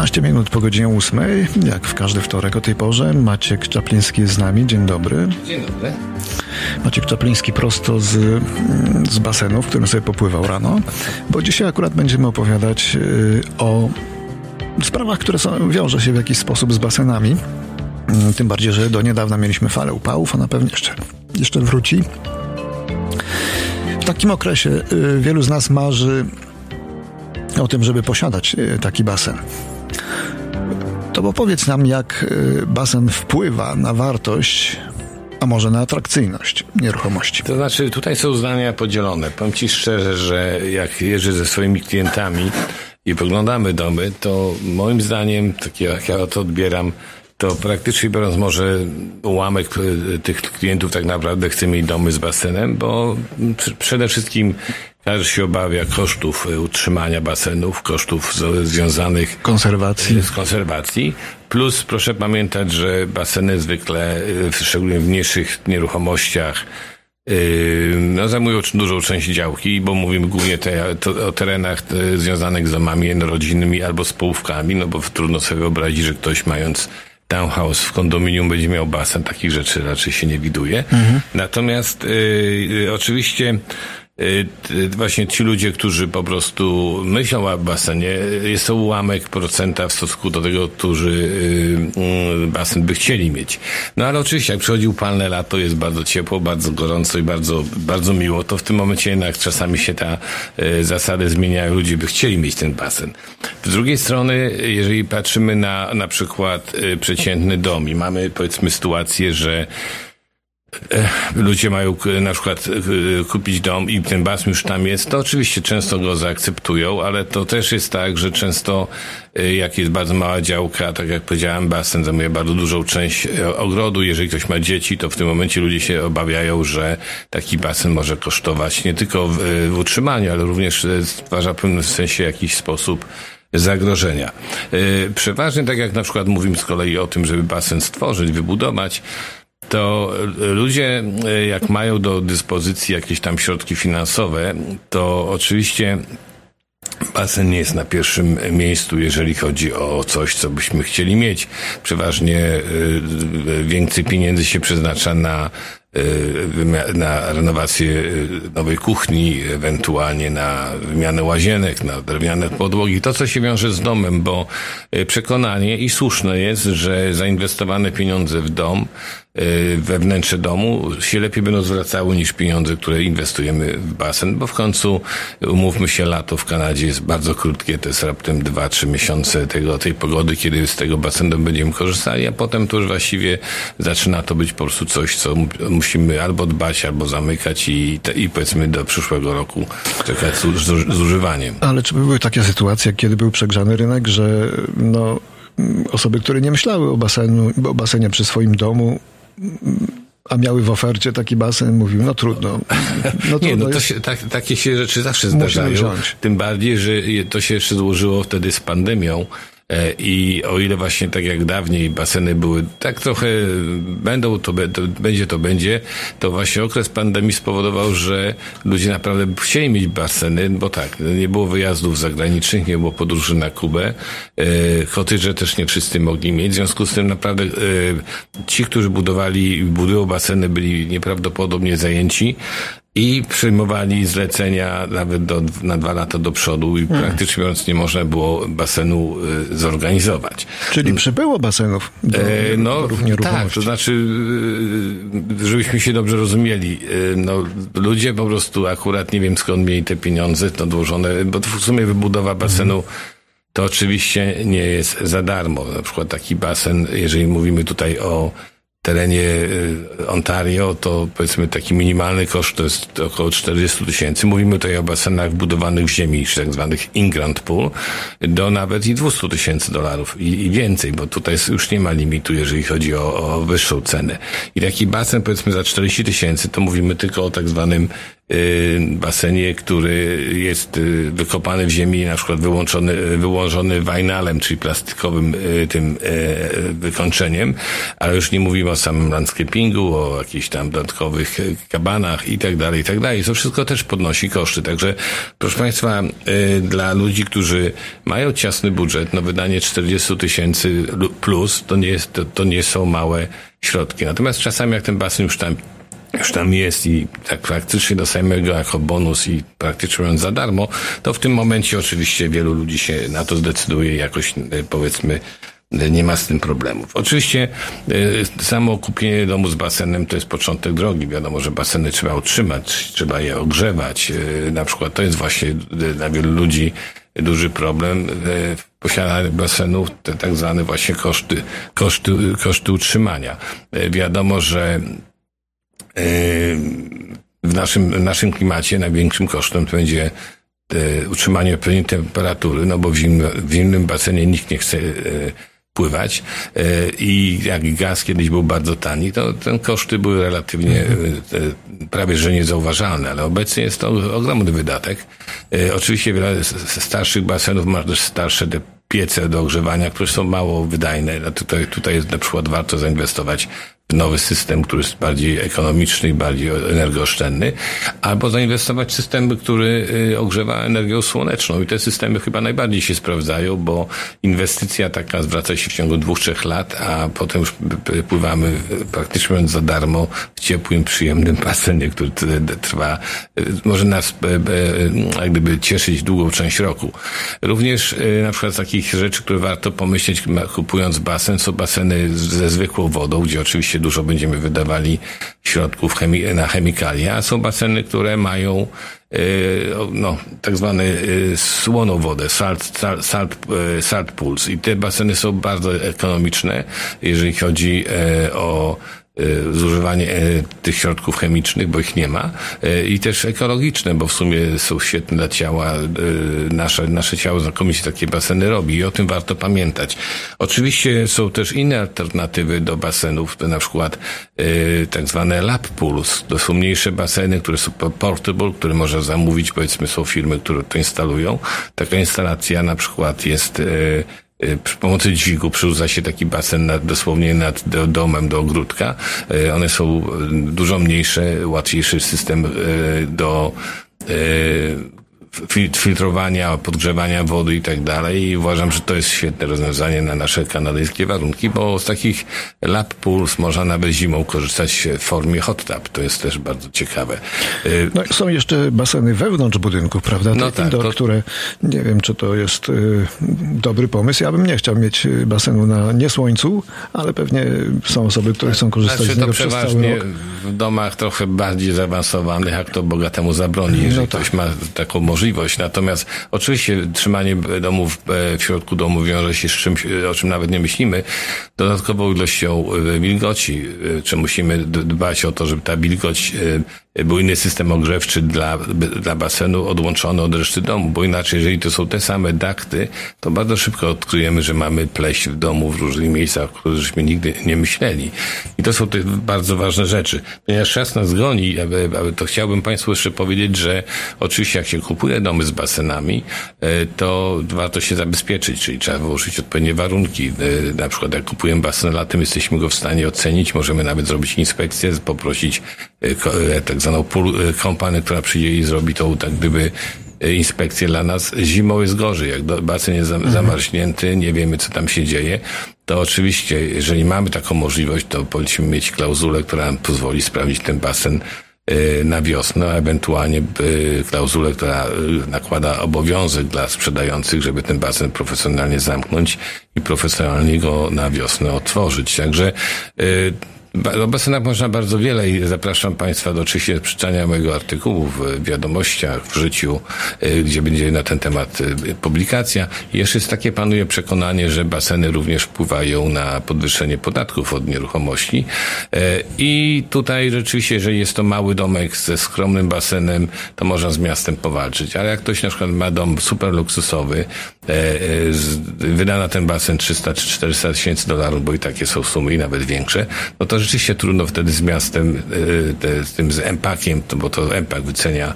12 minut po godzinie 8, jak w każdy wtorek o tej porze. Maciek Czapliński jest z nami. Dzień dobry. Dzień dobry. Maciek Czapliński prosto z, z basenu, w którym sobie popływał rano, bo dzisiaj akurat będziemy opowiadać y, o sprawach, które są, wiąże się w jakiś sposób z basenami. Mm, tym bardziej, że do niedawna mieliśmy falę upałów, a na pewno jeszcze, jeszcze wróci. W takim okresie y, wielu z nas marzy o tym, żeby posiadać y, taki basen. To opowiedz nam, jak basen wpływa na wartość, a może na atrakcyjność nieruchomości. To znaczy, tutaj są zdania podzielone. Powiem Ci szczerze, że jak jeżdżę ze swoimi klientami i poglądamy domy, to moim zdaniem, takie jak ja to odbieram, to praktycznie biorąc może ułamek tych klientów tak naprawdę chce mieć domy z basenem, bo przede wszystkim każdy się obawia kosztów utrzymania basenów, kosztów związanych konserwacji. z konserwacji. Plus proszę pamiętać, że baseny zwykle, szczególnie w mniejszych nieruchomościach, no, zajmują dużą część działki, bo mówimy głównie te, to, o terenach związanych z domami jednorodzinnymi albo z połówkami, no bo trudno sobie wyobrazić, że ktoś mając townhouse w kondominium będzie miał basen. Takich rzeczy raczej się nie widuje. Mhm. Natomiast y, oczywiście właśnie ci ludzie, którzy po prostu myślą o basenie, jest to ułamek procenta w stosunku do tego, którzy y, basen by chcieli mieć. No ale oczywiście, jak przychodzi upalne lato, jest bardzo ciepło, bardzo gorąco i bardzo, bardzo miło, to w tym momencie jednak czasami się ta zasady zmieniają. Ludzie by chcieli mieć ten basen. Z drugiej strony, jeżeli patrzymy na na przykład przeciętny dom i mamy powiedzmy sytuację, że ludzie mają na przykład kupić dom i ten basen już tam jest, to oczywiście często go zaakceptują, ale to też jest tak, że często jak jest bardzo mała działka, tak jak powiedziałem, basen zajmuje bardzo dużą część ogrodu. Jeżeli ktoś ma dzieci, to w tym momencie ludzie się obawiają, że taki basen może kosztować nie tylko w utrzymaniu, ale również stwarza w pewnym sensie jakiś sposób zagrożenia. Przeważnie, tak jak na przykład mówimy z kolei o tym, żeby basen stworzyć, wybudować, to ludzie, jak mają do dyspozycji jakieś tam środki finansowe, to oczywiście basen nie jest na pierwszym miejscu, jeżeli chodzi o coś, co byśmy chcieli mieć. Przeważnie więcej pieniędzy się przeznacza na na renowację nowej kuchni, ewentualnie na wymianę łazienek, na drewniane podłogi. To, co się wiąże z domem, bo przekonanie i słuszne jest, że zainwestowane pieniądze w dom we wnętrze domu się lepiej będą zwracały niż pieniądze, które inwestujemy w basen, bo w końcu umówmy się, lato w Kanadzie jest bardzo krótkie, to jest raptem 2-3 miesiące tego, tej pogody, kiedy z tego basenu będziemy korzystali, a potem to już właściwie zaczyna to być po prostu coś, co musimy albo dbać, albo zamykać i, i powiedzmy do przyszłego roku czekać z, z, z używaniem. Ale czy były takie sytuacje, kiedy był przegrzany rynek, że no, osoby, które nie myślały o, basenu, o basenie przy swoim domu, a miały w ofercie taki basen, mówił, no trudno. No nie, no to się, tak, takie się rzeczy zawsze zdarzają. Tym bardziej, że to się jeszcze złożyło wtedy z pandemią. I o ile właśnie tak jak dawniej baseny były tak trochę będą, to, to będzie, to będzie, to właśnie okres pandemii spowodował, że ludzie naprawdę chcieli mieć baseny, bo tak, nie było wyjazdów zagranicznych, nie było podróży na Kubę, kotyże też nie wszyscy mogli mieć, w związku z tym naprawdę ci, którzy budowali, budują baseny, byli nieprawdopodobnie zajęci, i przyjmowali zlecenia nawet do, na dwa lata do przodu i hmm. praktycznie mówiąc nie można było basenu y, zorganizować. Czyli przybyło basenów do, e, no, Tak, to znaczy, y, żebyśmy się dobrze rozumieli, y, no, ludzie po prostu akurat nie wiem skąd mieli te pieniądze to odłożone, bo w sumie wybudowa basenu hmm. to oczywiście nie jest za darmo. Na przykład taki basen, jeżeli mówimy tutaj o terenie y, Ontario, to powiedzmy taki minimalny koszt to jest około 40 tysięcy. Mówimy tutaj o basenach budowanych w ziemi, tak zwanych in-ground pool, do nawet i 200 tysięcy dolarów i, i, więcej, bo tutaj już nie ma limitu, jeżeli chodzi o, o wyższą cenę. I taki basen powiedzmy za 40 tysięcy, to mówimy tylko o tak zwanym basenie, który jest wykopany w ziemi, na przykład wyłączony, wyłożony wajnalem, czyli plastikowym tym wykończeniem, ale już nie mówimy o samym landscapingu, o jakichś tam dodatkowych kabanach i tak dalej, i tak dalej. To wszystko też podnosi koszty. Także, proszę Państwa, dla ludzi, którzy mają ciasny budżet, no wydanie 40 tysięcy plus to nie, jest, to, to nie są małe środki. Natomiast czasami jak ten basen już tam już tam jest i tak praktycznie dostajemy go jako bonus i praktycznie mówiąc za darmo, to w tym momencie oczywiście wielu ludzi się na to zdecyduje jakoś e, powiedzmy e, nie ma z tym problemów. Oczywiście y, samo kupienie domu z basenem to jest początek drogi. Wiadomo, że baseny trzeba utrzymać, trzeba je ogrzewać. Na przykład to jest właśnie dla wielu ludzi duży problem w posiadaniu basenów, te tak zwane właśnie koszty, koszty, koszty utrzymania. Wiadomo, że w naszym, w naszym klimacie największym kosztem to będzie utrzymanie odpowiedniej temperatury, no bo w zimnym, w zimnym basenie nikt nie chce pływać i jak gaz kiedyś był bardzo tani, to ten koszty były relatywnie prawie że niezauważalne, ale obecnie jest to ogromny wydatek. Oczywiście wiele starszych basenów ma też starsze piece do ogrzewania, które są mało wydajne. Tutaj, tutaj na przykład warto zainwestować nowy system, który jest bardziej ekonomiczny i bardziej energooszczędny, albo zainwestować w systemy, który y, ogrzewa energią słoneczną. I te systemy chyba najbardziej się sprawdzają, bo inwestycja taka zwraca się w ciągu dwóch, trzech lat, a potem już pływamy y, praktycznie za darmo w ciepłym, przyjemnym basenie, który trwa, y, może nas jak gdyby cieszyć długą część roku. Również na przykład z takich rzeczy, które warto pomyśleć kupując basen, są baseny ze zwykłą wodą, gdzie oczywiście dużo będziemy wydawali środków chemi- na chemikalia, są baseny, które mają e, no, tak zwany e, słoną wodę, salt, salt, salt, e, salt pools. I te baseny są bardzo ekonomiczne, jeżeli chodzi o zużywanie e, tych środków chemicznych, bo ich nie ma e, i też ekologiczne, bo w sumie są świetne dla ciała. Nasze, nasze ciało znakomicie takie baseny robi i o tym warto pamiętać. Oczywiście są też inne alternatywy do basenów, na przykład tak zwane lap pools. To są mniejsze baseny, które są portable, które można zamówić, powiedzmy są firmy, które to instalują. Taka instalacja na przykład jest Y, przy pomocy dźwigu przerzuca się taki basen nad, dosłownie nad domem do ogródka. Y, one są y, dużo mniejsze, łatwiejszy system do filtrowania, podgrzewania wody i tak dalej. I uważam, że to jest świetne rozwiązanie na nasze kanadyjskie warunki, bo z takich lap pools można nawet zimą korzystać w formie hot tub. To jest też bardzo ciekawe. Y, no, są jeszcze baseny wewnątrz budynków, prawda? no tak, indoor, to... które nie wiem, czy to jest y, dobry pomysł. Ja bym nie chciał mieć y, basenu na niesłońcu, ale pewnie są osoby, które chcą korzystać znaczy, z niego cały rok. w domach trochę bardziej zaawansowanych, jak to bogatemu zabroni, jeżeli no tak. ktoś ma taką możliwość możliwość. Natomiast oczywiście trzymanie domów e, w środku domu wiąże się z czymś, e, o czym nawet nie myślimy, dodatkową ilością e, wilgoci. Czy musimy dbać o to, żeby ta wilgoć był inny system ogrzewczy dla, dla basenu odłączony od reszty domu, bo inaczej, jeżeli to są te same dakty, to bardzo szybko odkryjemy, że mamy pleść w domu w różnych miejscach, o których nigdy nie myśleli. I to są te bardzo ważne rzeczy. Ponieważ czas nas goni, to chciałbym Państwu jeszcze powiedzieć, że oczywiście jak się kupuje domy z basenami, e, to warto się zabezpieczyć, czyli trzeba wyłożyć odpowiednie warunki. E, na przykład jak kupujemy basen latem, jesteśmy go w stanie ocenić, możemy nawet zrobić inspekcję, poprosić e, tak zwaną kompanię, która przyjdzie i zrobi to tak gdyby inspekcję dla nas. Zimą jest gorzej. Jak basen jest mhm. zamarznięty, nie wiemy, co tam się dzieje, to oczywiście, jeżeli mamy taką możliwość, to powinniśmy mieć klauzulę, która nam pozwoli sprawdzić ten basen Y, na wiosnę, a ewentualnie klauzulę, która nakłada obowiązek dla sprzedających, żeby ten basen profesjonalnie zamknąć i profesjonalnie go na wiosnę otworzyć. Także o basenach można bardzo wiele i zapraszam Państwa do oczywiście przeczytania mojego artykułu w wiadomościach, w życiu, y, gdzie będzie na ten temat y, publikacja. Jeszcze jest takie panuje przekonanie, że baseny również wpływają na podwyższenie podatków od nieruchomości. Y, I tutaj rzeczywiście, jeżeli jest to mały domek ze skromnym basenem, to można z miastem powalczyć. Ale jak ktoś na przykład ma dom super luksusowy, wyda na ten basen 300 czy 400 tysięcy dolarów, bo i takie są sumy i nawet większe, no to rzeczywiście trudno wtedy z miastem, e, z tym z empakiem, bo to empak wycenia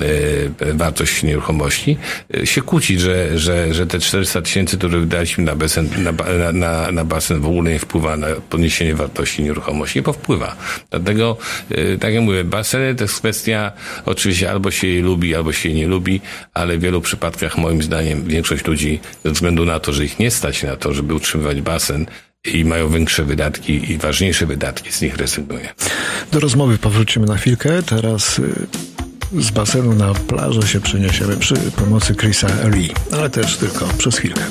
E, wartość nieruchomości, e, się kłócić, że, że, że te 400 tysięcy, które wydaliśmy na basen, na, na, na basen w ogóle nie wpływa na podniesienie wartości nieruchomości. Nie powpływa. Dlatego, tak jak mówię, baseny to jest kwestia, oczywiście albo się jej lubi, albo się jej nie lubi, ale w wielu przypadkach moim zdaniem większość ludzi ze względu na to, że ich nie stać na to, żeby utrzymywać basen, i mają większe wydatki i ważniejsze wydatki, z nich rezygnuje. Do rozmowy powrócimy na chwilkę. Teraz z basenu na plażę się przeniesiemy przy pomocy Chrisa Lee, ale też tylko przez chwilkę.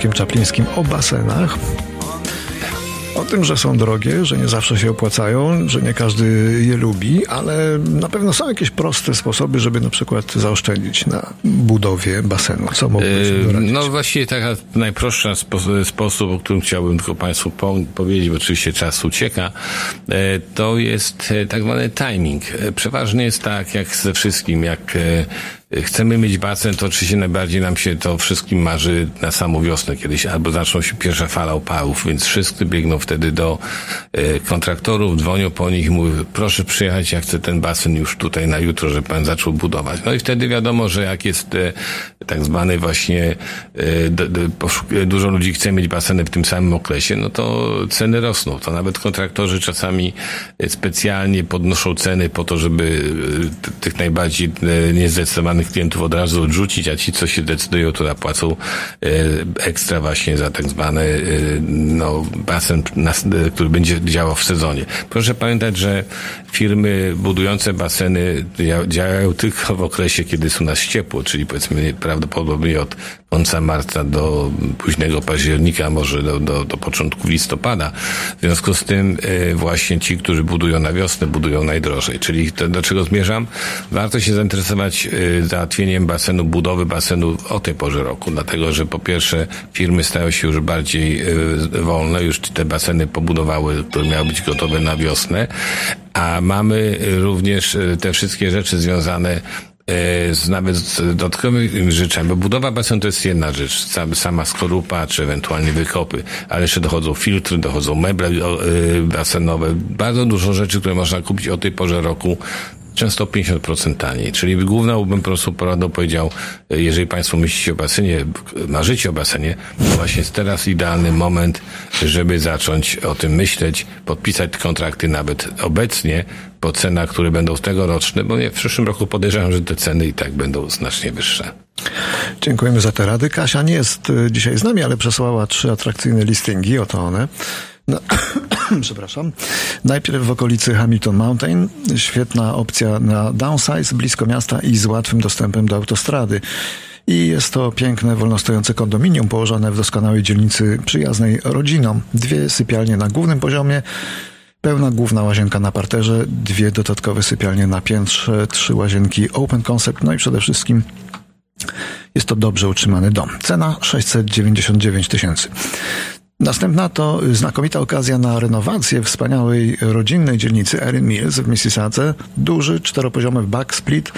Maćkiem Czaplińskim o basenach. O tym, że są drogie, że nie zawsze się opłacają, że nie każdy je lubi, ale na pewno są jakieś proste sposoby, żeby na przykład zaoszczędzić na budowie basenu. Co mógłbyś yy, No właściwie taka najprostsza spo, sposób, o którym chciałbym tylko Państwu po, powiedzieć, bo oczywiście czas ucieka, yy, to jest yy, tak zwany timing. E, przeważnie jest tak, jak ze wszystkim, jak chcemy mieć basen, to oczywiście najbardziej nam się to wszystkim marzy na samą wiosnę kiedyś, albo zaczną się pierwsza fala opałów, więc wszyscy biegną wtedy do e, kontraktorów, dzwonią po nich i mówią, proszę przyjechać, ja chcę ten basen już tutaj na jutro, żeby pan zaczął budować. No i wtedy wiadomo, że jak jest e, tak zwany właśnie, e, dużo ludzi chce mieć baseny w tym samym okresie, no to ceny rosną. To nawet kontraktorzy czasami specjalnie podnoszą ceny po to, żeby tych najbardziej niezdecydowanych klientów od razu odrzucić, a ci, co się decydują, to zapłacą e, ekstra właśnie za tak zwany e, no, basen, który będzie działał w sezonie. Proszę pamiętać, że firmy budujące baseny działają tylko w okresie, kiedy są nas ciepło, czyli powiedzmy prawdopodobnie od końca marca do późnego października, może do, do, do początku listopada. W związku z tym e, właśnie ci, którzy budują na wiosnę, budują najdrożej. Czyli to, do czego zmierzam? Warto się zainteresować załatwieniem basenu, budowy basenu o tej porze roku, dlatego że po pierwsze firmy stają się już bardziej y, wolne, już te baseny pobudowały, które miały być gotowe na wiosnę, a mamy również y, te wszystkie rzeczy związane y, nawet z dodatkowymi rzeczami, bo budowa basenu to jest jedna rzecz, sama skorupa, czy ewentualnie wykopy, ale jeszcze dochodzą filtry, dochodzą meble basenowe, bardzo dużo rzeczy, które można kupić o tej porze roku często 50% taniej. Czyli główną bym po prostu poradą powiedział, jeżeli Państwo myślicie o basenie, marzycie o basenie, to właśnie jest teraz idealny moment, żeby zacząć o tym myśleć, podpisać kontrakty nawet obecnie po cenach, które będą tegoroczne, bo w przyszłym roku podejrzewam, że te ceny i tak będą znacznie wyższe. Dziękujemy za te rady. Kasia nie jest e, dzisiaj z nami, ale przesłała trzy atrakcyjne listingi, oto one. No, przepraszam. Najpierw w okolicy Hamilton Mountain. Świetna opcja na downsize, blisko miasta i z łatwym dostępem do autostrady. I jest to piękne, wolnostojące kondominium położone w doskonałej dzielnicy przyjaznej rodzinom. Dwie sypialnie na głównym poziomie, pełna główna łazienka na parterze, dwie dodatkowe sypialnie na piętrze, trzy łazienki open concept, no i przede wszystkim jest to dobrze utrzymany dom. Cena 699 tysięcy. Następna to znakomita okazja na renowację wspaniałej rodzinnej dzielnicy Erin Mills w Mississauga. Duży, czteropoziomy backsplit,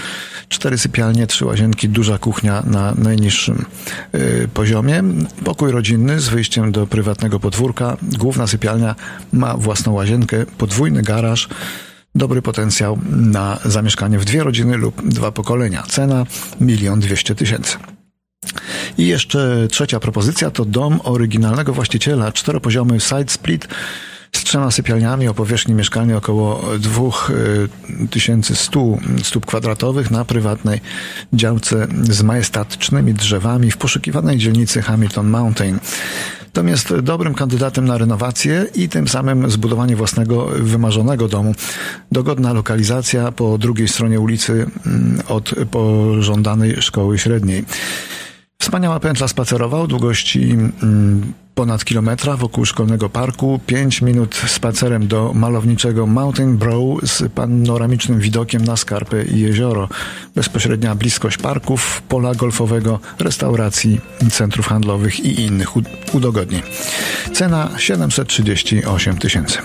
cztery sypialnie, trzy łazienki, duża kuchnia na najniższym y, poziomie. Pokój rodzinny z wyjściem do prywatnego podwórka. Główna sypialnia ma własną łazienkę, podwójny garaż. Dobry potencjał na zamieszkanie w dwie rodziny lub dwa pokolenia. Cena milion dwieście tysięcy. I jeszcze trzecia propozycja to dom oryginalnego właściciela, czteropoziomy side split z trzema sypialniami o powierzchni mieszkania około 2100 stóp kwadratowych na prywatnej działce z majestatycznymi drzewami w poszukiwanej dzielnicy Hamilton Mountain. Dom jest dobrym kandydatem na renowację i tym samym zbudowanie własnego wymarzonego domu. Dogodna lokalizacja po drugiej stronie ulicy od pożądanej szkoły średniej. Wspaniała pętla spacerowa o długości ponad kilometra wokół szkolnego parku, 5 minut spacerem do malowniczego Mountain Brow z panoramicznym widokiem na skarpy i jezioro, bezpośrednia bliskość parków, pola golfowego, restauracji, centrów handlowych i innych udogodnień. Cena 738 tysięcy.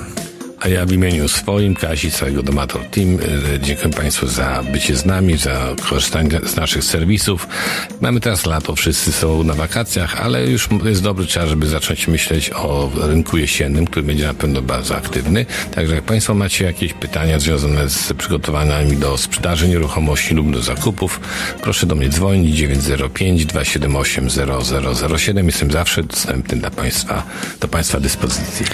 A ja w imieniu swoim, Kasi, całego Domator Team, y, dziękuję Państwu za bycie z nami, za korzystanie z naszych serwisów. Mamy teraz lato, wszyscy są na wakacjach, ale już jest dobry czas, żeby zacząć myśleć o rynku jesiennym, który będzie na pewno bardzo aktywny. Także jak Państwo macie jakieś pytania związane z przygotowaniami do sprzedaży nieruchomości lub do zakupów, proszę do mnie dzwonić 905 278 0007. Jestem zawsze dostępny dla Państwa, do Państwa dyspozycji.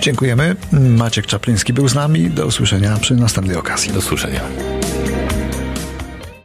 Dziękujemy. Maciek Czapliński był z nami. Do usłyszenia przy następnej okazji. Do usłyszenia.